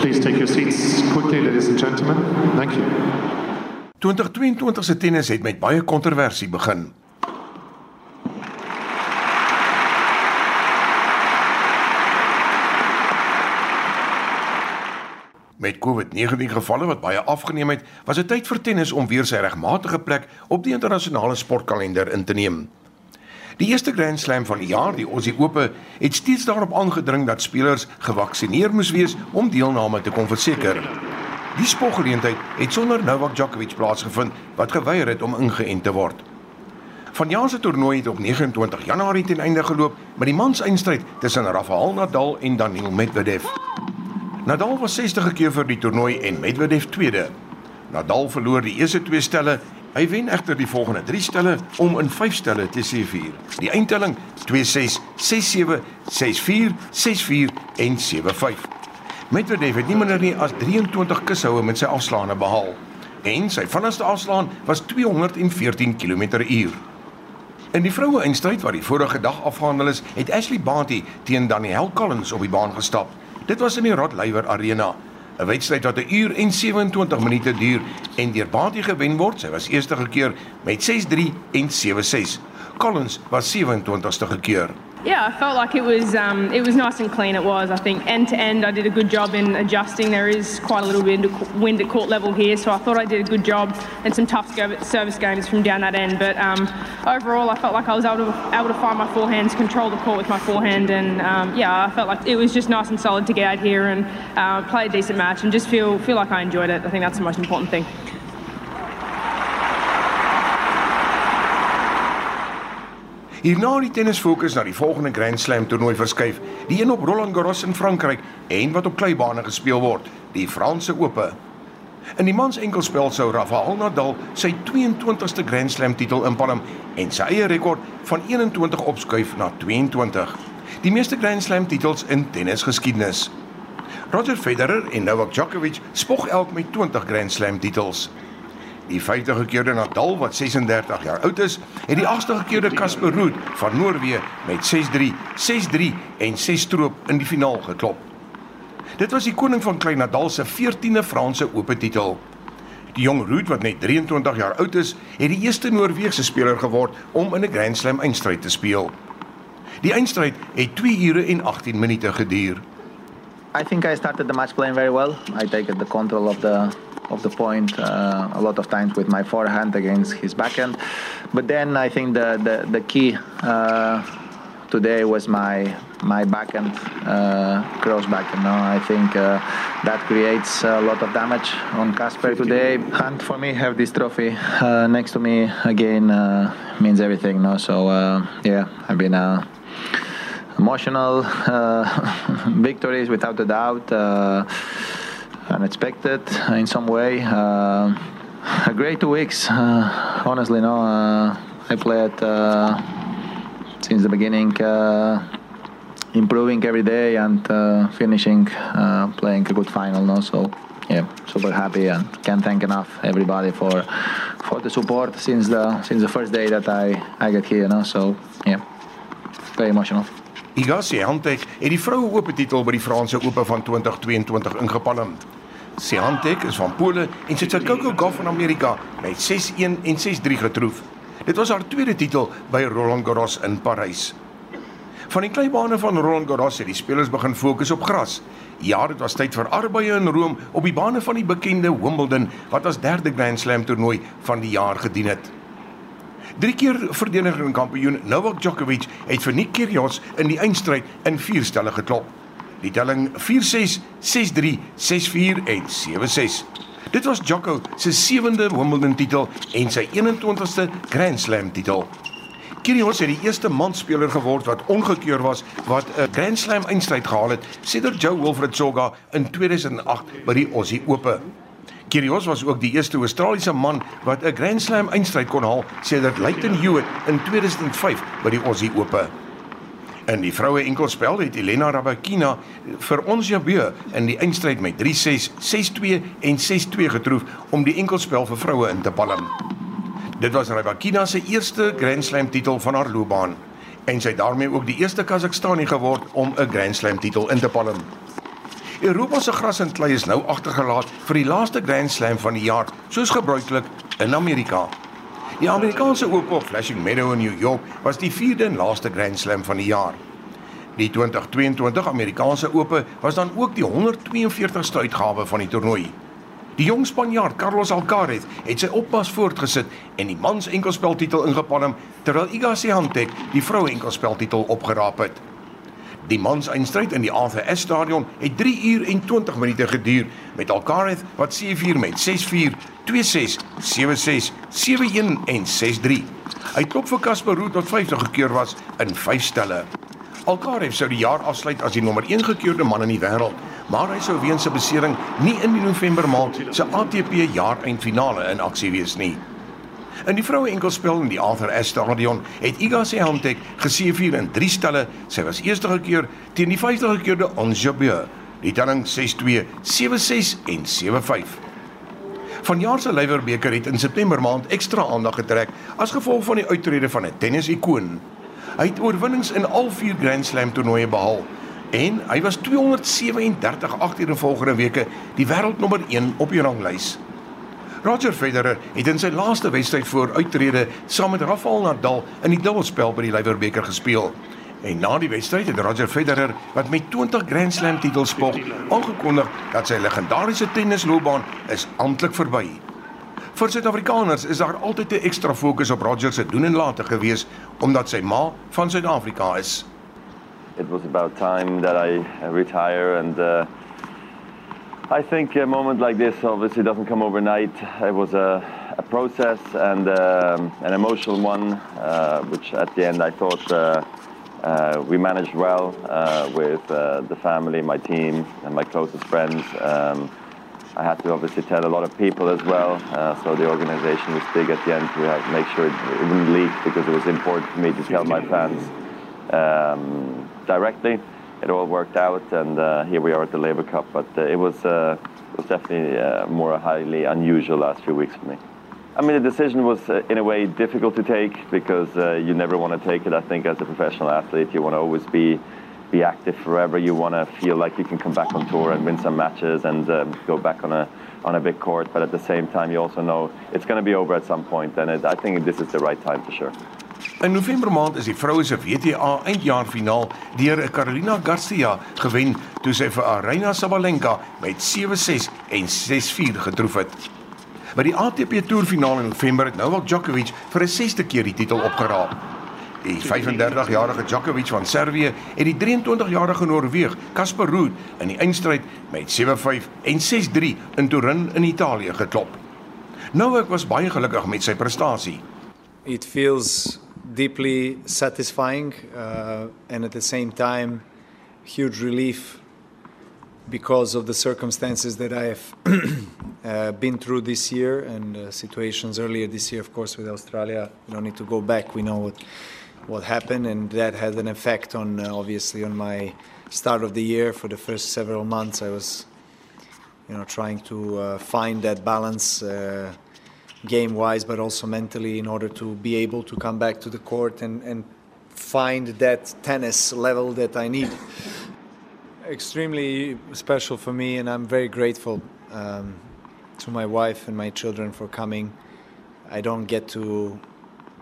Please take your seats quickly, ladies and gentlemen. Thank you. 2022 se tennis het met baie kontroversie begin. Met COVID-19 gevalle wat baie afgeneem het, was dit tyd vir tennis om weer sy regmatige plek op die internasionale sportkalender in te neem. Die eerste Grand Slam van die jaar, die Aussie Ope, het steeds daarop aangedring dat spelers gevaksinereer moes wees om deelname te kon verseker. Die sportgeleentheid het sonder Novak Djokovic plaasgevind wat geweier het om ingeënt te word. Vanjaar se toernooi het op 29 Januarie ten einde geloop met die mans-eindstryd tussen Rafael Nadal en Daniil Medvedev. Nadal was 60 keer vir die toernooi en Medvedev tweede. Nadal verloor die eerste twee stelle Hy wen egter die volgende 3 stelle om in 5 stelle te C4. Die eindtelling 2-6, 6-7, 6-4, 6-4 en 7-5. Medvedev het nie minder nie as 23 kushoue met sy afslaane behaal en sy vinnigste afslaan was 214 km/h. In die vroue eindstryd wat die vorige dag afgehandel is, het Ashley Barty teen Danielle Collins op die baan gestap. Dit was in die Rod Laver Arena 'n wedstryd wat 'n uur en 27 minute duur en deur Batie gewen word. Sy was eerste gekeer met 6-3 en 7-6. Collins was 27ste gekeer. Yeah, I felt like it was um, it was nice and clean. It was. I think end to end, I did a good job in adjusting. There is quite a little bit of wind at court level here, so I thought I did a good job and some tough service games from down that end. But um, overall, I felt like I was able to able to find my forehands, control the court with my forehand, and um, yeah, I felt like it was just nice and solid to get out here and uh, play a decent match and just feel feel like I enjoyed it. I think that's the most important thing. Hierna die tennis fokus na die volgende Grand Slam toernooi verskuif, die een op Roland Garros in Frankryk en wat op kleibane gespeel word, die Franse Ope. In die mans enkelspel sou Rafael Nadal sy 22ste Grand Slam titel inpalm en sy eie rekord van 21 opskuif na 22. Die meeste Grand Slam titels in tennisgeskiedenis. Roger Federer en Novak Djokovic spog elk met 20 Grand Slam titels. Die 50 gekeerde Nadal wat 36 jaar oud is, het die 8ste gekeerde Casper Ruud van Noorwe met 6-3, 6-3 en 6 stroop in die finaal geklop. Dit was die koning van Klein Nadal se 14de Franse Ope titel. Die jong Ruud wat net 23 jaar oud is, het die eerste Noorse speler geword om in 'n Grand Slam eindstryd te speel. Die eindstryd het 2 ure en 18 minute geduur. I think I started the match playing very well. I take the control of the of the point uh, a lot of times with my forehand against his backhand. But then I think the the, the key uh, today was my my backhand uh, cross back. You know, I think uh, that creates a lot of damage on Casper today. And for me, have this trophy uh, next to me again uh, means everything. No, so yeah, I've been. Emotional victories, without a doubt unexpected in some way. Uh, a great two weeks, uh, honestly. No, uh, I played since the beginning, improving every day and finishing playing a good final. No, so yeah, super happy and can't thank enough everybody for for the support since the since the first day that I I got here. No, so yeah, very emotional. Iga Swiatek het die vroue oop titel by die Franse Ope van 2022 ingepalm. Swiatek is van Pole en het sy Coco Gauff van Amerika met 6-1 en 6-3 getroof. Dit was haar tweede titel by Roland Garros in Parys. Van die kleibane van Roland Garros het die spelers begin fokus op gras. Ja, dit was tyd vir arbeye in Rome op die bane van die bekende Wimbledon wat as derde Grand Slam toernooi van die jaar gedien het. Drie keer verdedigende kampioen Novak Djokovic het vir Nick Kyrgios in die eindstryd in vier stelle geklop. Die telling 4-6, 6-3, 6-4 en 7-6. Dit was Djoko se sewende Wimbledon titel en sy 21ste Grand Slam titel. Kyrgios het die eerste manspeler geword wat ongekeur was wat 'n Grand Slam eindstryd gehaal het sedert Joe Wilfred Tsonga in 2008 by die Aussie Ope. Kyrgios was ook die eerste Australiese man wat 'n Grand Slam eindstryd kon haal sedert Lleyton Hewitt in 2005 by die Aussie Ope. In die vroue enkelspel het Elena Rybakina vir ons Jabeur in die eindstryd met 3-6, 6-2 en 6-2 getroof om die enkelspel vir vroue in te palm. Dit was Rybakina se eerste Grand Slam titel van haar loopbaan en sy het daarmee ook die eerste Kazakhstani geword om 'n Grand Slam titel in te palm. Europa se gras en klei is nou agtergelaat vir die laaste Grand Slam van die jaar, soos gebruiklik in Amerika. Die Amerikaanse Ope op Flushing Meadow in New York was die 4de en laaste Grand Slam van die jaar. Die 2022 Amerikaanse Ope was dan ook die 142ste uitgawe van die toernooi. Die jong Spanjaard Carlos Alcaraz het sy oppas voortgesit en die mans enkelspeltitel ingepalm terwyl Iga Swiatek die vroue enkelspeltitel opgeraap het. Die mans eindstryd in die Ashe Stadion het 3 uur en 20 minute geduur met Alcaraz wat 7-4 met 6-4, 2-6, 7-6, 7-1 en 6-3. Hy klop vir Casper Ruud wat 50 gekeur was in 5 stelle. Alcaraz sou die jaar afsluit as die nommer 1 gekeurde man in die wêreld, maar hy sou weens 'n besering nie in die November maand se ATP jaareindfinale in aksie wees nie. In die vroue enkelspel in die Arthur Ashe Stadion het Iga Swiatek geseëvier in 3 stelle. Sy was eerste keer teen die 50 gekeerde Ons Jabeur. Die telling 6-2, 7-6 en 7-5. Vanjaar se Leiwerbeker het in September maand ekstra aandag getrek as gevolg van die uittrede van 'n tennis-ikoon. Hy het oorwinnings in al 4 Grand Slam toernooie behaal en hy was 237 agter in volgende weke die wêreldnommer 1 op die ranglys. Roger Federer het in sy laaste wedstryd voor uittrede saam met Rafael Nadal in die dubbelspel by die Leiwerbeker gespeel. En na die wedstryd het Roger Federer, wat met 20 Grand Slam titels spog, aangekondig dat sy legendariese tennisloopbaan is amptelik verby. Vir Suid-Afrikaners is daar altyd 'n ekstra fokus op Roger se doen en late gewees omdat sy ma van Suid-Afrika is. It was about time that I retire and uh I think a moment like this obviously doesn't come overnight. It was a, a process and um, an emotional one, uh, which at the end I thought uh, uh, we managed well uh, with uh, the family, my team, and my closest friends. Um, I had to obviously tell a lot of people as well, uh, so the organization was big at the end to have, make sure it, it wouldn't leak because it was important for me to tell my fans um, directly it all worked out, and uh, here we are at the Labour Cup. But uh, it was uh, was definitely uh, more highly unusual last few weeks for me. I mean, the decision was uh, in a way difficult to take because uh, you never want to take it. I think as a professional athlete, you want to always be be active forever. You want to feel like you can come back on tour and win some matches and go back on a on a big court. But at the same time, you also know it's going to be over at some point, and it, I think this is the right time for sure. In November maand is die vroue se WTA eindjaarfinaal deur Carolina Garcia gewen toe sy vir Aryna Sabalenka met 7-6 en 6-4 getroof het. By die ATP Toerfinaal in November het Novak Djokovic vir 'n sesde keer die titel opgeraap. Die 35-jarige Djokovic van Servië het die 23-jarige Noorweeg Casper Ruud in die eindstryd met 7-5 en 6-3 in Turin in Italië geklop. Novak was baie gelukkig met sy prestasie. It feels deeply satisfying uh, and at the same time huge relief because of the circumstances that I have uh, been through this year and uh, situations earlier this year, of course, with Australia. We don't need to go back. We know what what happened, and that had an effect on uh, obviously on my start of the year. For the first several months, I was, you know, trying to uh, find that balance uh, game wise, but also mentally, in order to be able to come back to the court and, and find that tennis level that I need. Extremely special for me, and I'm very grateful um, to my wife and my children for coming. I don't get to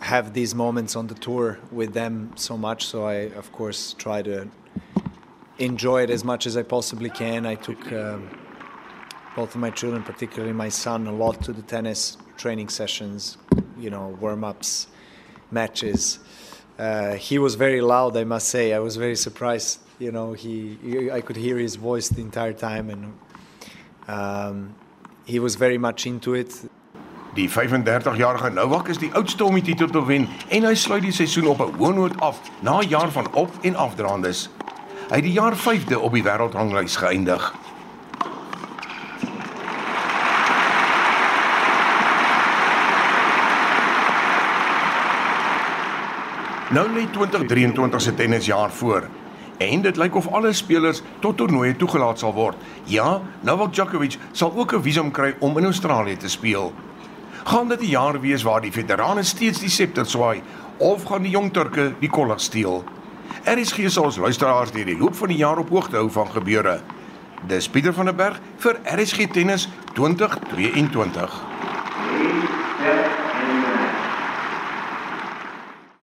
have these moments on the tour with them so much, so I, of course, try to enjoy it as much as I possibly can. I took um, both of my children, particularly my son, a lot to the tennis training sessions, you know, warm ups, matches. Uh, he was very loud, I must say. I was very surprised. You know, he, he I could hear his voice the entire time, and um, he was very much into it. Die 35-jarige Novak is die oudste om die titel te wen en hy sluit die seisoen op 'n hoë noot af na 'n jaar van op- en afdraandes. Hy het die jaar 5de op die wêreldranglys geëindig. Nou lê 2023 se tennisjaar voor en dit lyk of alle spelers tot toernooie toegelaat sal word. Ja, Novak Djokovic sal ook 'n visum kry om in Australië te speel. Gaan dit 'n jaar wees waar die veterane steeds die septer swaai of gaan die jong Turke die kollig steel? RSG sal ons luisteraars deur die loop van die jaar op hoogte hou van gebeure. Dis Pieter van der Berg vir RSG Tennis 2022. Step in the